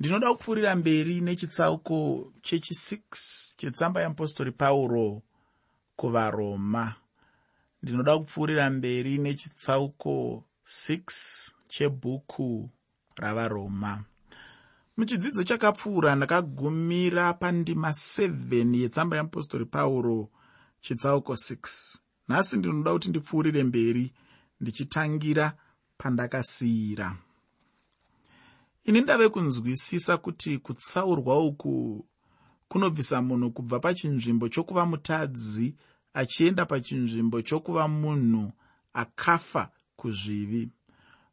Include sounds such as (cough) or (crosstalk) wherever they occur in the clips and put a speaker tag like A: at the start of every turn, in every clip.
A: ndinoda kupfuurira mberi nechitsauko chechi6 chetsamba yeapostori pauro kuvaroma. Ndinoda kupfuurira mberi nechitsauko 6 chebhuku ravaroma. Muchidzidzo chakapfuura ndakagumira pandima 7 yetsamba yeapostori pauro chitsauko 6 nhasi ndinoda kuti ndipfuurire mberi ndichitangira pandakasiyira ini ndave kunzwisisa kuti kutsaurwa uku kunobvisa munhu kubva pachinzvimbo chokuva mutadzi achienda pachinzvimbo chokuva munhu akafa kuzvivi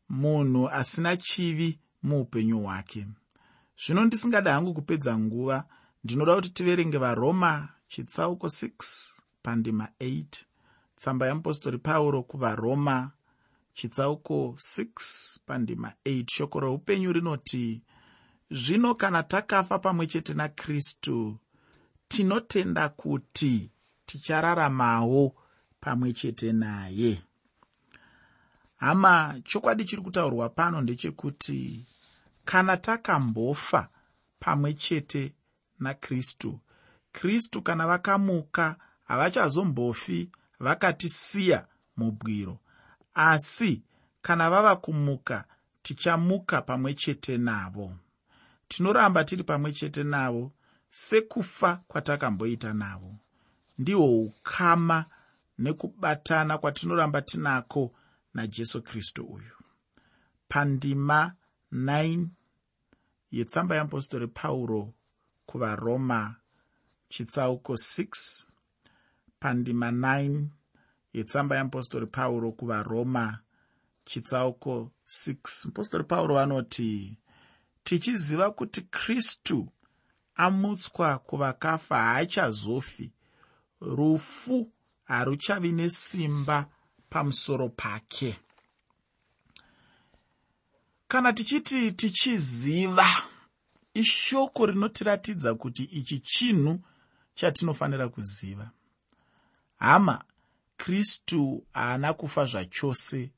A: munhu asina chivi muupenyu hwake. Zvino ndisingada hangu kupedza nguva ndinoda kuti tiverenge varoma chitsauko 6 pandima 8 tsamba yeapostori pauro kuvaroma chitsauko 6 pandima 8 shoko reupenyu rinoti zvino kana takafa pamwe chete nakristu tinotenda kuti tichararamawo pamwe chete naye. Hama chokwadi chiri kutaurwa pano ndechekuti kana takambofa pamwe chete nakristu kristu kana vakamuka havachazombofi vakatisiya mubwiro asi kana vava kumuka tichamuka pamwe chete navo. Tinoramba tiri pamwe chete navo sekufa kwatakamboita navo. Ndihwo ukama nekubatana kwatinoramba tinako najesu kristu uyu. Pandima 9 yetsamba yeapostori pauro kuvaroma chitsauko 6 pandima 9 yetsamba yeapostori pauro kuvaroma chitsauko 6 apostori pauro vanoti tichiziva kuti kristu amutswa kuvakafa haachazofi. Rufu haruchavi nesimba pamusoro pake. Kana tichiti tichiziva ishoko rinotiratidza kuti ichi chinhu chatinofanira kuziva. Hama kristu haana kufa zvachose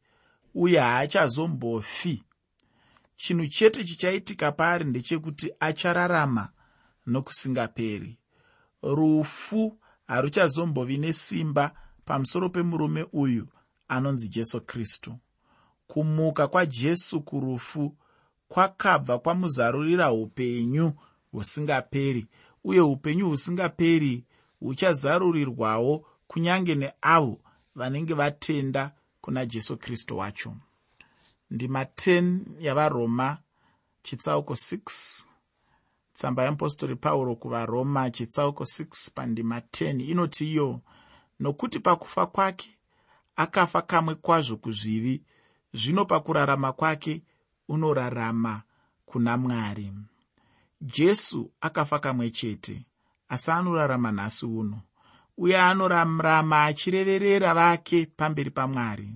A: uye haachazombofi. Chinhu chete chichaitika paari ndechekuti achararama nokusingaperi. Rufu haruchazombovi nesimba pamusoro pemurume uyu anonzi jesu kristu. Kumuka kwajesu kurufu kwakabva kwamuzarurira upenyu husingaperi uye upenyu husingaperi huchazarurirwawo kunyange neavo vanenge vatenda kuna jesu kristu wacho. Ndima 10 yavaroma chitsauko 6 tsamba yeapostori pauro kuvaroma chitsauko 6 pandima 10 inoti iyo nokuti pakufa kwake akafa kamwe kwazvo kuzvivi zvino pakurarama kwake unorarama kuna mwari. Jesu akafa kamwe chete asi anorarama nhasi uno uye anorarama achireverera vake pamberi pamwari.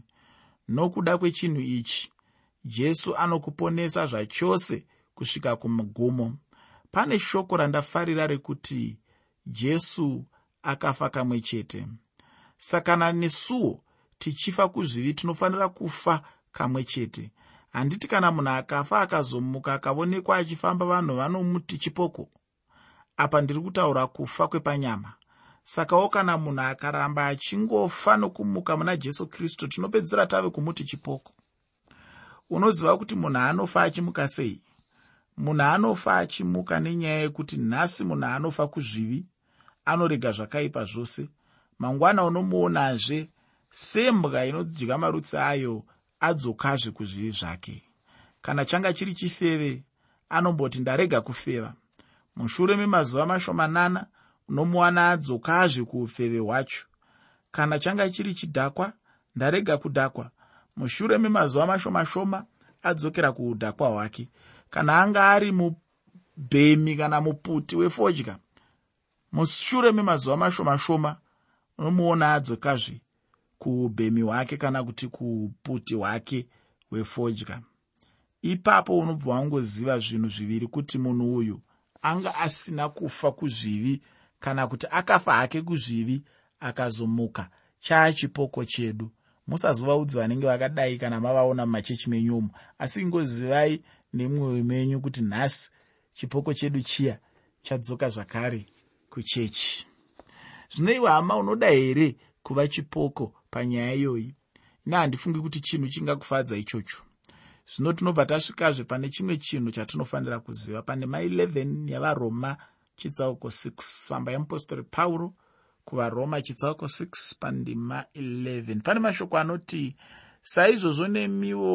A: Nokuda kwechinhu ichi jesu anokuponesa zvachose kusvika kumugumo. Pane shoko randafarira rekuti jesu akafa kamwe chete. Sakana nesuwo tichifa kuzvivi tinofanira kufa kamwe chete. Handiti kana munhu akafa akazomuka akaonekwa achifamba vanhu vanomuti chipoko? Apa ndiri kutaura kufa kwepanyama sakawo kana munhu akaramba achingofa nokumuka muna jesu kristu tinopedzisira tave kumuti chipoko. Unoziva kuti munhu anofa achimuka sei? Munhu anofa achimuka nenyaya yekuti nhasi munhu anofa kuzvivi anorega zvakaipa zvose. Mangwana unomuonazve sembwa inodya marutsi ayo adzokazve kuzvivi zvake. Kana changa chiri chifeve anomboti ndarega kufeva. Mushure memazuva mashomanana unomuwana adzokazve kuufeve hwacho. Kana changa chiri chidhakwa ndarega kudhakwa. Mushure memazuva mashoma-shoma adzokera kuudhakwa hwake. Kana anga ari mubhemi kana muputi wefodya mushure memazuva mashoma-shoma unomuona adzokazve kuubhemi hwake kana kuti kuuputi hwake hwefodya ipapo unobva wangoziva zvinhu zviviri kuti munhu uyu anga asina kufa kuzvivi kana kuti akafa hake kuzvivi akazomuka. Chaachipoko chedu. Musazovaudzi vanenge vakadai kana mavaona mumachechi menyumo asi ingozivai nemwoyo menyu kuti nhasi chipoko chedu chiya chadzoka zvakare kuchechi. Zvino iwe hama unoda here kuva chipoko panyaya iyoyi? Ine handifungi kuti chinhu chingakufadza ichocho. Zvino tinobva tasvikazve pane chimwe chinhu chatinofanira kuziva. Pane ma11 yavaroma chitsauko 6 tsamba yeapostori pauro kuvaroma chitsauko 6 pandima 11 pane mashoko anoti saizvozvo nemiwo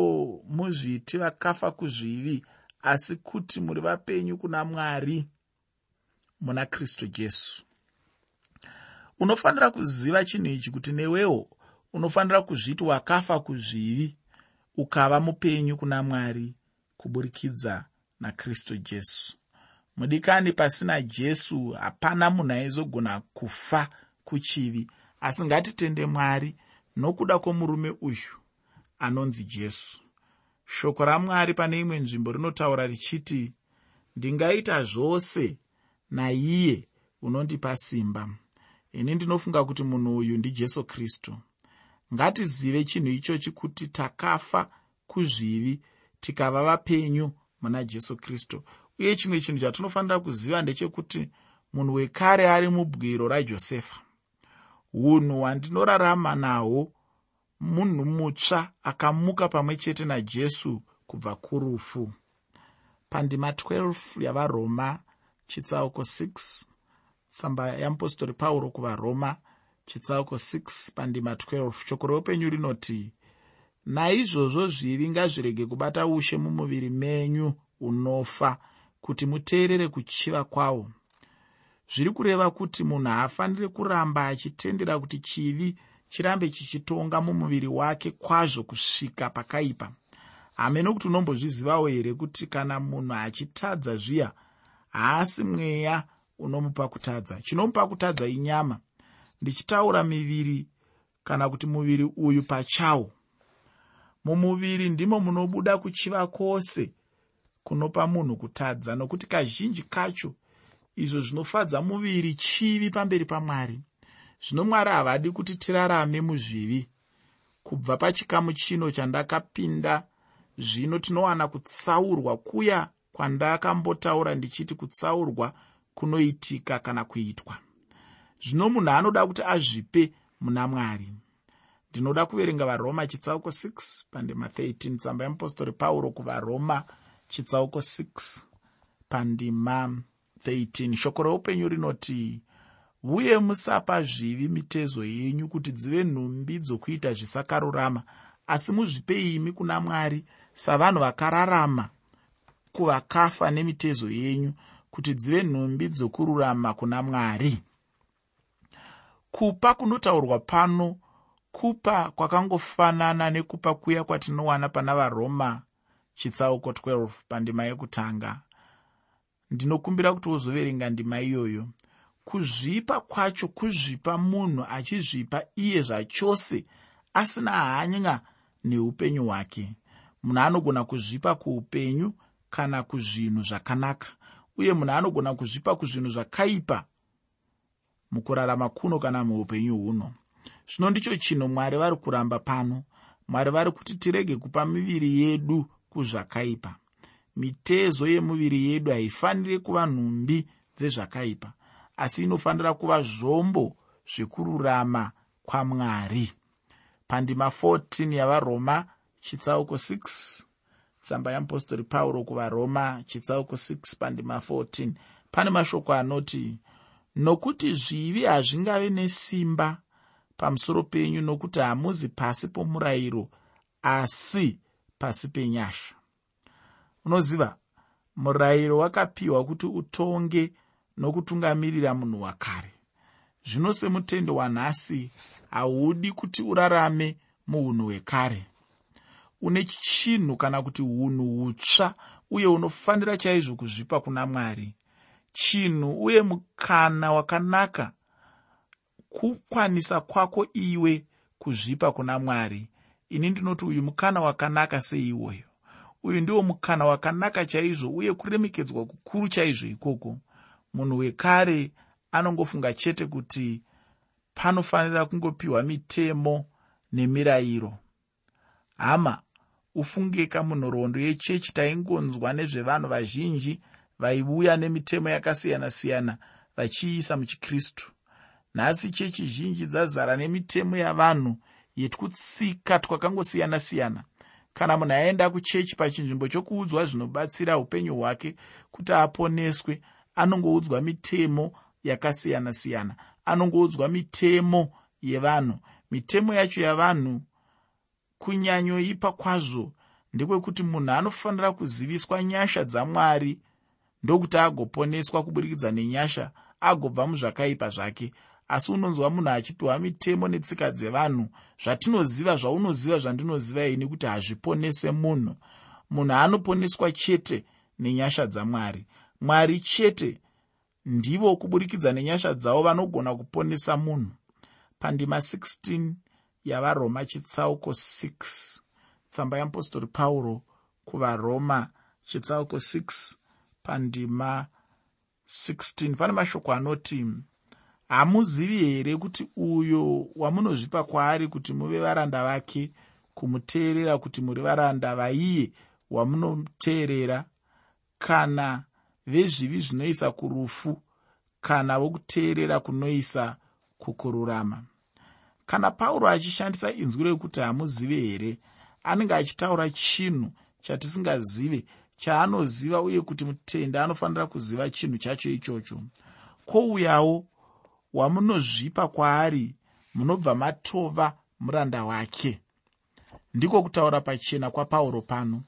A: muzviti vakafa kuzvivi asi kuti muri vapenyu kuna mwari muna kristu jesu. Unofanira kuziva chinhu ichi kuti newewo unofanira kuzviti wakafa kuzvivi ukava mupenyu kuna mwari kuburikidza nakristu jesu mudikani pasina jesu hapana munhu aizogona kufa kuchivi. Asi ngatitende mwari nokuda kwomurume uyu anonzi jesu. Shoko ramwari pane imwe nzvimbo rinotaura richiti ndingaita zvose naiye unondipa simba. Ini ndinofunga kuti munhu uyu ndijesu kristu. Ngatizive chinhu ichochi kuti takafa kuzvivi tikava vapenyu muna jesu kristu uye chimwe chinhu chatinofanira kuziva ndechekuti munhu wekare ari mubwiro rajosefa. Unhu hwandinorarama nahwo munhu mutsva akamuka pamwe chete najesu kubva kurufu. Pandima 12 yavaroma chitsauko 6 tsamba yeapostori pauro kuvaroma chitsauko 6 pandima 12 shoko reupenyu rinoti naizvozvo zvivi ngazvirege kubata ushe mumuviri menyu unofa kuti muteerere kuchiva kwawo. Zviri kureva kuti munhu haafaniri kuramba achitendera kuti chivi chirambe chichitonga mumuviri wake kwazvo kusvika pakaipa. Hame nokuti unombozvizivawo here kuti kana munhu achitadza zviya haasi mweya unomupa kutadza. Chinomupa kutadza inyama. Ndichitaura miviri kana kuti muviri uyu pachawo. Mumuviri ndimo munobuda kuchiva kwose kunopa munhu kutadza nokuti kazhinji kacho izvo zvinofadza muviri chivi pamberi pamwari. Zvino mwari havadi kuti tirarame muzvivi. Kubva pachikamu chino chandakapinda zvino tinowana kutsaurwa kuya kwandakambotaura ndichiti kutsaurwa kunoitika kana kuitwa. Zvino munhu anoda kuti azvipe muna mwari. Ndinoda kuverenga varoma chitsauko 6 pandima 13 tsamba yeapostori pauro kuvaroma chitsauko 6 pandima 13 shoko reupenyu rinoti uye musapa zvivi mitezo yenyu kuti dzive nhumbi dzokuita zvisakarurama asi muzvipe imi kuna mwari savanhu vakararama kuvakafa nemitezo yenyu kuti dzive nhumbi dzokururama kuna mwari. Kupa kunotaurwa pano kupa kwakangofanana nekupa kuya kwatinowana pana varoma chitsauko 12 pandima yekutanga. Ndinokumbira kuti wozoverenga ndima iyoyo. Kuzvipa kwacho kuzvipa munhu achizvipa iye zvachose asina hanya neupenyu hwake. Munhu anogona kuzvipa kuupenyu kana kuzvinhu zvakanaka uye munhu anogona kuzvipa kuzvinhu zvakaipa mukurarama kuno kana muupenyu huno. Zvino ndicho chinhu mwari vari kuramba pano. Mwari vari kuti tirege kupa miviri yedu kuzvakaipa. Mitezo yemuviri yedu haifaniri kuva nhumbi dzezvakaipa asi inofanira kuva zvombo zvekururama kwamwari. Pandima 14 yavaroma chitsauko 6 tsamba yeapostori pauro kuvaroma chitsauko 6 pandima 14 pane mashoko anoti nokuti zvivi hazvingave nesimba pamusoro penyu nokuti hamuzi pasi pomurayiro asi pasi penyasha. Unoziva murayiro wakapiwa kuti utonge nokutungamirira munhu wakare. Zvino semutendi wanhasi haudi kuti urarame muunhu hwekare. Une chinhu kana kuti unhu hutsva uye unofanira chaizvo kuzvipa kuna mwari. Chinhu uye mukana wakanaka kukwanisa kwako iwe kuzvipa kuna mwari ini ndinoti uyu mukana wakanaka seiwoyo. Uyu ndiwo mukana wakanaka chaizvo uye kuremekedzwa kukuru chaizvo ikoko. Munhu wekare anongofunga chete kuti panofanira kungopiwa mitemo nemirayiro. Hama ufunge kamunhoroondo yechechi taingonzwa nezvevanhu vazhinji vaiuya nemitemo yakasiyana-siyana vachiisa muchikristu. Nhasi chechi zhinji dzazara nemitemo yavanhu yetwutsika twakangosiyana-siyana kana munhu aenda kuchechi pachinzvimbo chokuudzwa zvinobatsira upenyu hwake kuti aponeswe anongoudzwa mitemo yakasiyana-siyana anongoudzwa mitemo yevanhu. Mitemo yacho yavanhu kunyanyoipa kwazvo ndekwekuti munhu anofanira kuziviswa nyasha dzamwari ndokuti agoponeswa kuburikidza nenyasha agobva muzvakaipa zvake asi unonzwa munhu achipiwa mitemo netsika dzevanhu zvatinoziva zvaunoziva zvandinoziva ini kuti hazviponese munhu. Munhu anoponeswa chete nenyasha dzamwari. Mwari chete ndivo kuburikidza nenyasha dzavo vanogona kuponesa munhu. Pandima 16 yavaroma chitsauko 6 tsamba yeapostori pauro kuvaroma chitsauko 6 pandima 16 pane mashoko anoti hamuzivi here kuti uyo wamunozvipa kwaari kuti muve varanda vake kumuteerera kuti muri varanda vaiye wamunoteerera? Kana vezvivi zvinoisa kurufu kana vokuteerera kunoisa kukururama? Kana pauro achishandisa inzwi rekuti hamuzive here anenge achitaura chinhu chatisingazive chaanoziva uye kuti mutendi anofanira kuziva chinhu chacho ichocho. Kwouyawo wamunozvipa kwaari munobva matova muranda wake. Ndiko kutaura pachena kwapauro pano.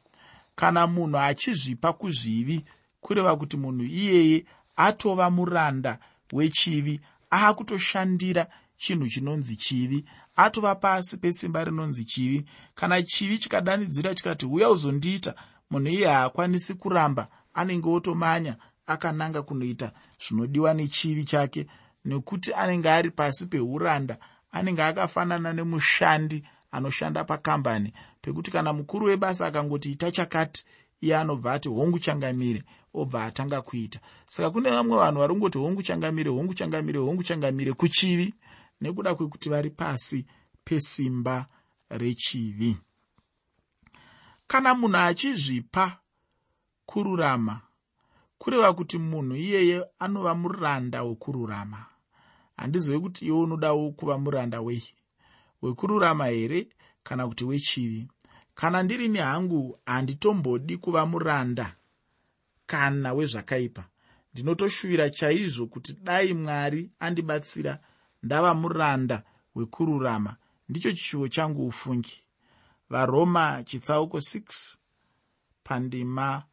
A: Kana munhu achizvipa kuzvivi kureva kuti munhu iyeye atova muranda wechivi aakutoshandira chinhu chinonzi chivi atova pasi pesimba rinonzi chivi. Kana chivi chikadanidzira chikati uya uzondiita munhu iye haakwanisi kuramba anenge otomanya akananga kunoita zvinodiwa nechivi chake nekuti anenge ari pasi peuranda anenge akafanana nemushandi anoshanda pakambani. Pekuti kana mukuru webasa akangoti ita chakati iye anobva ati hongu changamire obva atanga kuita. Saka kune vamwe vanhu vari kungoti hongu changamire hongu changamire hongu changamire kuchivi? Nekuda kwekuti vari pasi pesimba rechivi. Kana munhu achizvipa kururama kureva kuti munhu iyeye anova muranda wekururama handizivi kuti iwe unodawo kuva muranda wei? Wekururama here kana kuti wechivi? Kana ndirini hangu handitombodi kuva muranda kana wezvakaipa. Ndinotoshuvira chaizvo kuti dai mwari andibatsira ndava muranda wekururama. Ndicho chishuvo changu ufungi. Varoma chitsauko 6 pandima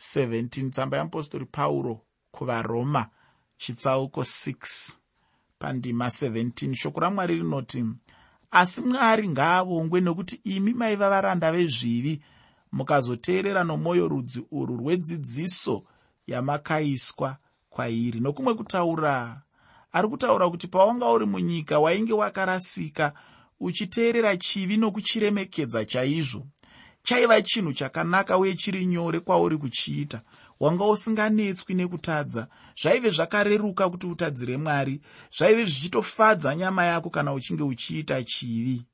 A: 17 tsamba yeapostori pauro kuvaroma chitsauko 6 pandima 17 shoko ramwari rinoti asi mwari ngaavongwe nokuti imi maiva varanda vezvivi mukazoteerera nomwoyo rudzi urwu rwedzidziso yamakaiswa kwairi. Nokumwe kutaura ari kutaura kuti pawanga uri munyika wainge wakarasika uchiteerera chivi nokuchiremekedza chaizvo. Chaiva chinhu chakanaka uye chiri nyore kwauri kuchiita wanga usinganetswi nekutadza. Zvaive zvakareruka kuti utadzire mwari. Zvaive zvichitofadza nyama yako kana uchinge uchiita chivi.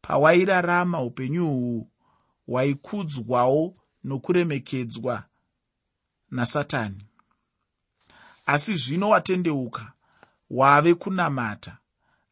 A: Pawairarama upenyu uhwu waikudzwawo nokuremekedzwa nasatani. Asi zvino watendeuka wave kunamata.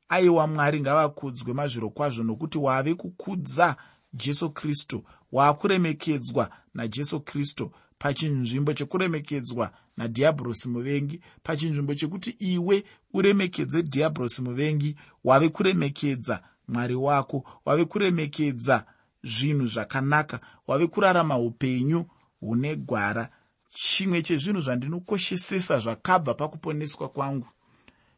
A: Aiwa mwari ngavakudzwe mazviro kwazvo nokuti wave kukudza jesu kristu waakuremekedzwa najesu kristu pachinzvimbo chekuremekedzwa nadhiabhorosi muvengi pachinzvimbo chekuti iwe uremekedze dhiabhorosi muvengi wave kuremekedza mwari wako wave kuremekedza zvinhu zvakanaka wave kurarama upenyu hune gwara. Chimwe chezvinhu zvandinokoshesesa zvakabva pakuponeswa kwangu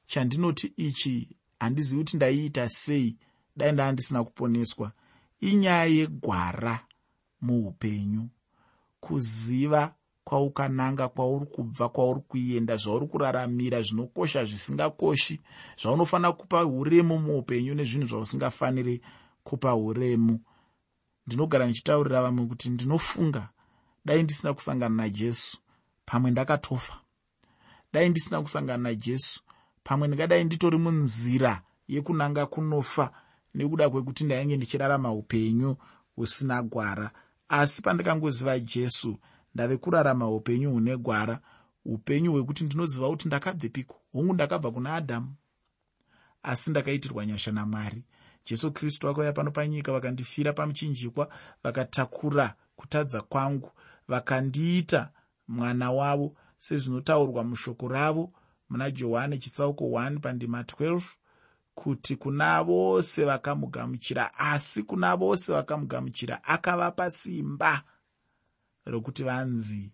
A: chandinoti ichi handizivi kuti ndaiita sei dai ndaa ndisina kuponeswa inyaya yegwara muupenyu kuziva kwaukananga kwauri kubva kwauri kuenda zvauri kuraramira zvinokosha zvisingakoshi zvaunofanira kupa uremu muupenyu nezvinhu zvausingafaniri kupa uremu. Ndinogara ndichitaurira vamwe kuti ndinofunga dai ndisina kusangana najesu pamwe ndakatofa. Dai ndisina kusangana najesu pamwe ndingadai nditori munzira yekunanga kunofa nekuda kwekuti ndainge ndichirarama upenyu husina gwara asi pandikangoziva jesu ndave kurarama upenyu hune gwara upenyu hwekuti ndinoziva kuti ndakabvepiko? Hongu ndakabva kuna adhamu asi ndakaitirwa nyasha namwari. Jesu kristu vakauya pano panyika vakandifira pamuchinjikwa vakatakura kutadza kwangu vakandiita mwana wavo sezvinotaurwa mushoko ravo muna johani chitsauko 1 pandima 12 kuti kuna vose vakamugamuchira asi kuna vose vakamugamuchira akavapa simba rokuti vanzi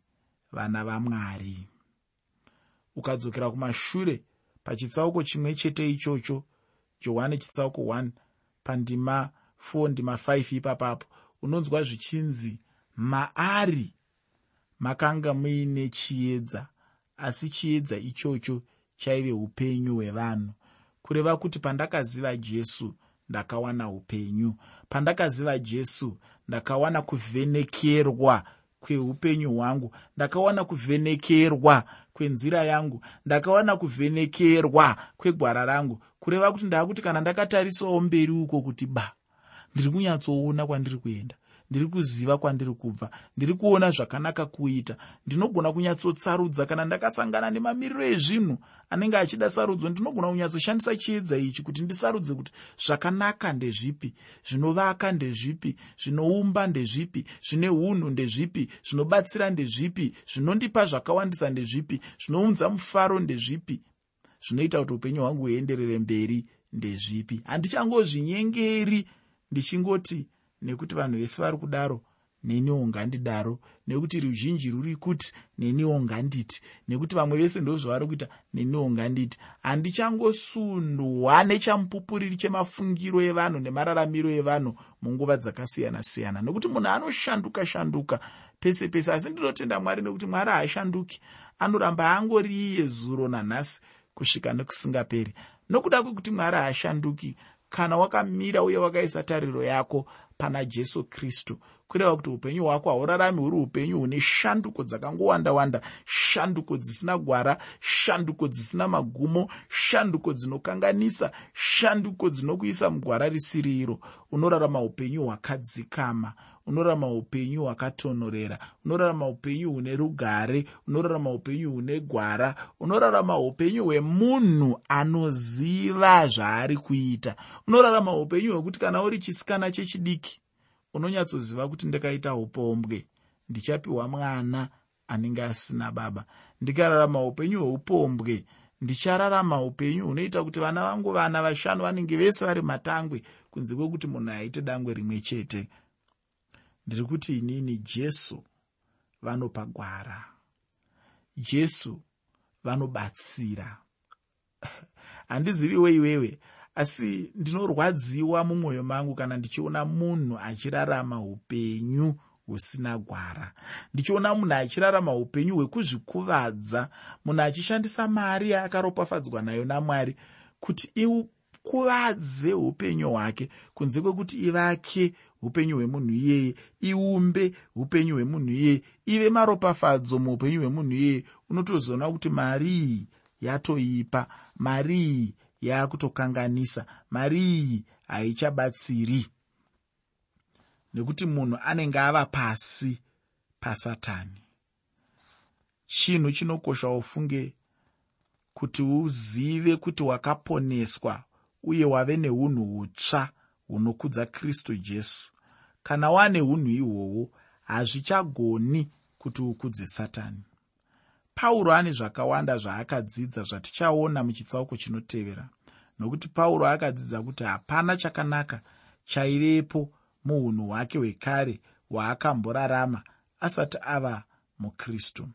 A: vana vamwari. Ukadzokera kumashure pachitsauko chimwe chete ichocho johani chitsauko 1 pandima 4 ndima 5 ipapapo unonzwa zvichinzi maari makanga muine chiedza asi chiedza ichocho chaive upenyu hwevanhu kureva kuti pandakaziva jesu ndakawana upenyu. Pandakaziva jesu ndakawana kuvhenekerwa kweupenyu hwangu. Ndakawana kuvhenekerwa kwenzira yangu. Ndakawana kuvhenekerwa kwegwara rangu. Kureva kuti ndava kuti kana ndakatarisawo mberi uko kuti ba ndiri kunyatsoona kwandiri kuenda ndiri kuziva kwandiri kubva ndiri kuona zvakanaka kuita. Ndinogona kunyatsotsarudza kana ndakasangana nemamiriro ezvinhu anenge achida sarudzo ndinogona kunyatsoshandisa chiedza ichi kuti ndisarudze kuti zvakanaka ndezvipi zvinovaka ndezvipi zvinoumba ndezvipi zvine unhu ndezvipi zvinobatsira ndezvipi zvinondipa zvakawandisa ndezvipi zvinounza mufaro ndezvipi. Zvinoita kuti upenyu hwangu huenderere mberi ndezvipi. Handichangozvinyengeri ndichingoti nekuti vanhu vese vari kudaro neniwo ngandidaro nekuti ruzhinji ruri kuti neniwo nganditi nekuti vamwe vese ndo zvavari kuita neniwo nganditi handichangosundwa nechamupupuriri chemafungiro evanhu nemararamiro evanhu munguva dzakasiyana-siyana. Nokuti munhu anoshanduka shanduka pese pese. Asi ndinotenda mwari nekuti mwari haashanduki. Anoramba angori iye zuro nanhasi kusvika nekusingaperi. Nokuda kwekuti mwari haashanduki kana wakamira uye wakaisa tariro yako pana jesu kristu. Kureva kuti upenyu hwako haurarami huri upenyu hune shanduko dzakangowanda-wanda shanduko dzisina gwara shanduko dzisina magumo shanduko dzinokanganisa shanduko dzinokuisa mugwara risiri iro. Unorarama upenyu hwakadzikama unorarama upenyu hwakatonorera unorarama upenyu hune rugare unorarama upenyu hune gwara unorarama upenyu hwemunhu anoziva zvaari kuita unorarama upenyu hwekuti kana uri chisikana chechidiki unonyatsoziva kuti ndakaita upombwe ndichapiwa mwana anenge asina baba. Ndikararama upenyu hweupombwe ndichararama upenyu hunoita kuti vana vangu vana vashanu vanenge vese vari matangwe kunze kwekuti munhu aite dangwe rimwe chete ndiri kuti inini jesu vanopa gwara. Jesu vanobatsira. (laughs) Handiziviwo iwewe asi ndinorwadziwa mumwoyo mangu kana ndichiona munhu achirarama upenyu husina gwara. Ndichiona munhu achirarama upenyu hwekuzvikuvadza munhu achishandisa mari yaakaropafadzwa nayo namwari kuti ikuvadze upenyu hwake kunze kwekuti ivake upenyu hwemunhu iyeye iumbe upenyu hwemunhu iyeye ive maropafadzo muupenyu hwemunhu iyeye unotozoona kuti mari iyi yatoipa mari iyi yaakutokanganisa mari iyi haichabatsiri. Nekuti munhu anenge ava pasi pasatani. Chinhu chinokosha ufunge kuti uzive kuti wakaponeswa uye wave neunhu hutsva hunokudza kristu jesu. Kana wane unhu ihwohwo hazvichagoni kuti ukudze satani. Pauro ane zvakawanda zvaakadzidza zvatichaona muchitsauko chinotevera. Nokuti pauro akadzidza kuti hapana chakanaka chaivepo muunhu hwake hwekare hwaakamborarama asati ava mukristu.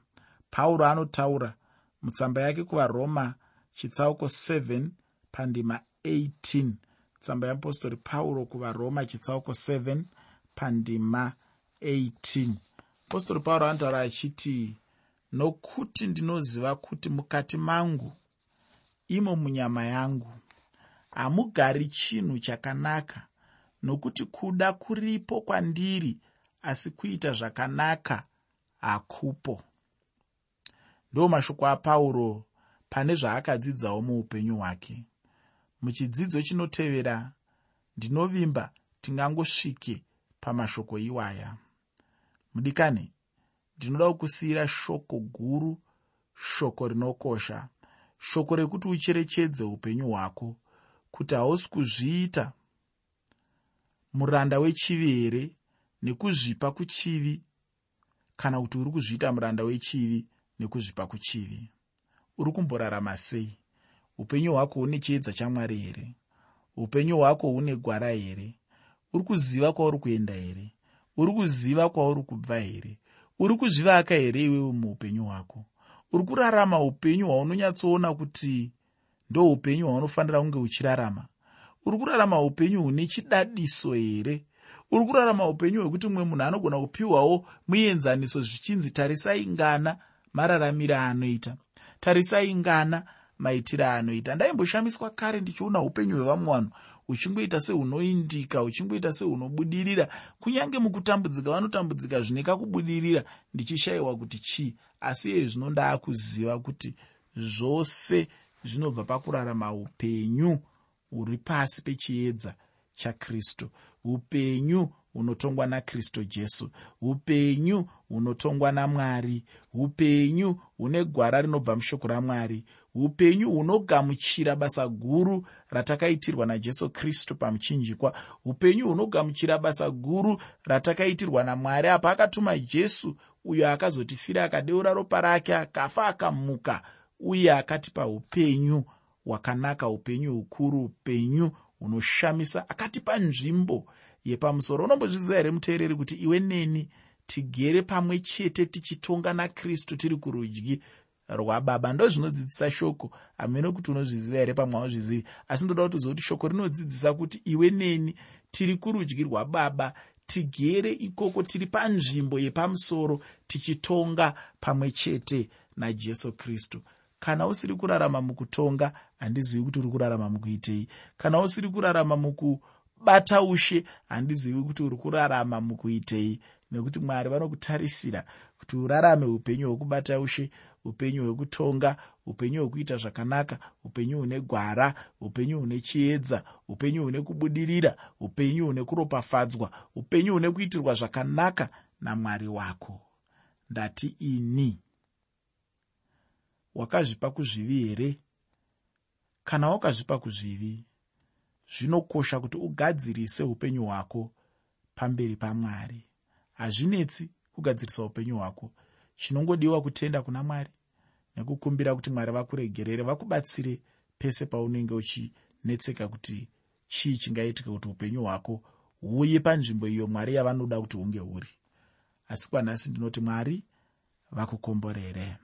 A: Pauro anotaura mutsamba yake kuvaroma chitsauko 7 pandima 18 tsamba yeapostori pauro kuvaroma chitsauko 7 pandima 18 apostori pauro anotaura achiti nokuti ndinoziva kuti mukati mangu imo munyama yangu hamugari chinhu chakanaka nokuti kuda kuripo kwandiri asi kuita zvakanaka hakupo. Ndo mashoko apauro pane zvaakadzidzawo muupenyu hwake muchidzidzo chinotevera ndinovimba tingangosvike pamashoko iwaya. Mudikani ndinoda kukusiyira shoko guru shoko rinokosha shoko rekuti ucherechedze upenyu hwako kuti hausi kuzviita muranda wechivi here nekuzvipa kuchivi kana kuti uri kuzviita muranda wechivi nekuzvipa kuchivi. Uri kumborarama sei upenyu hwako hune chiedza chamwari here? Upenyu hwako hune gwara here? Uri kuziva kwauri kuenda here? Uri kuziva kwauri kubva here? Uri kuzvivaka here iwewe muupenyu hwako? Uri kurarama upenyu hwaunonyatsoona kuti ndo upenyu hwaunofanira kunge uchirarama? Uri kurarama upenyu hune chidadiso here? Uri kurarama upenyu hwekuti mumwe munhu anogona kupiwawo muenzaniso zvichinzi tarisai ngana mararamiro anoita tarisai ngana maitiro anoita ndaimboshamiswa kare ndichiona upenyu hwevamwe vanhu uchingoita sehunoindika uchingoita sehunobudirira kunyange mukutambudzika vanotambudzika zvine kakubudirira ndichishayiwa kuti chii. Asi iye zvino ndaakuziva kuti zvose zvinobva pakurarama upenyu huri pasi pechiedza chakristu. Upenyu hunotongwa nakristu jesu. Upenyu hunotongwa namwari. Upenyu hune gwara rinobva mushoko ramwari upenyu hunogamuchira basa guru ratakaitirwa najesu kristu pamuchinjikwa. Upenyu hunogamuchira basa guru ratakaitirwa namwari apa akatuma jesu uyo akazotifira akadeura ropa rake akafa akamuka uye akatipa upenyu hwakanaka upenyu hukuru upenyu hunoshamisa. Akatipa nzvimbo yepamusoro. Unombozviziva here muteereri kuti iwe neni tigere pamwe chete tichitonga nakristu tiri kurudyi rwababa. Ndo zvinodzidzisa shoko. Hamene kuti unozviziva here pamwe auzvizivi asi ndoda kuti uzive kuti shoko rinodzidzisa kuti iwe neni tiri kurudyi rwababa tigere ikoko tiri panzvimbo yepamusoro tichitonga pamwe chete najesu kristu. Kana usiri kurarama mukutonga handizivi kuti uri kurarama mukuitei. Kana usiri kurarama mukubata ushe handizivi kuti uri kurarama mukuitei. Nekuti mwari vanokutarisira kuti urarame upenyu hwekubata ushe upenyu hwekutonga upenyu hwekuita zvakanaka upenyu hune gwara upenyu hune chiedza upenyu hune kubudirira upenyu hune kuropafadzwa upenyu hune kuitirwa zvakanaka namwari wako. Ndati ini wakazvipa kuzvivi here? Kana wakazvipa kuzvivi zvinokosha kuti ugadzirise upenyu hwako pamberi pamwari. Hazvinetsi kugadzirisa upenyu hwako. Chinongodiwa kutenda kuna mwari nekukumbira kuti mwari vakuregerere vakubatsire pese paunenge uchinetseka kuti chii chingaitika kuti upenyu hwako huuye panzvimbo iyo mwari yavanoda kuti hunge huri. Asi kwanhasi ndinoti mwari vakukomborere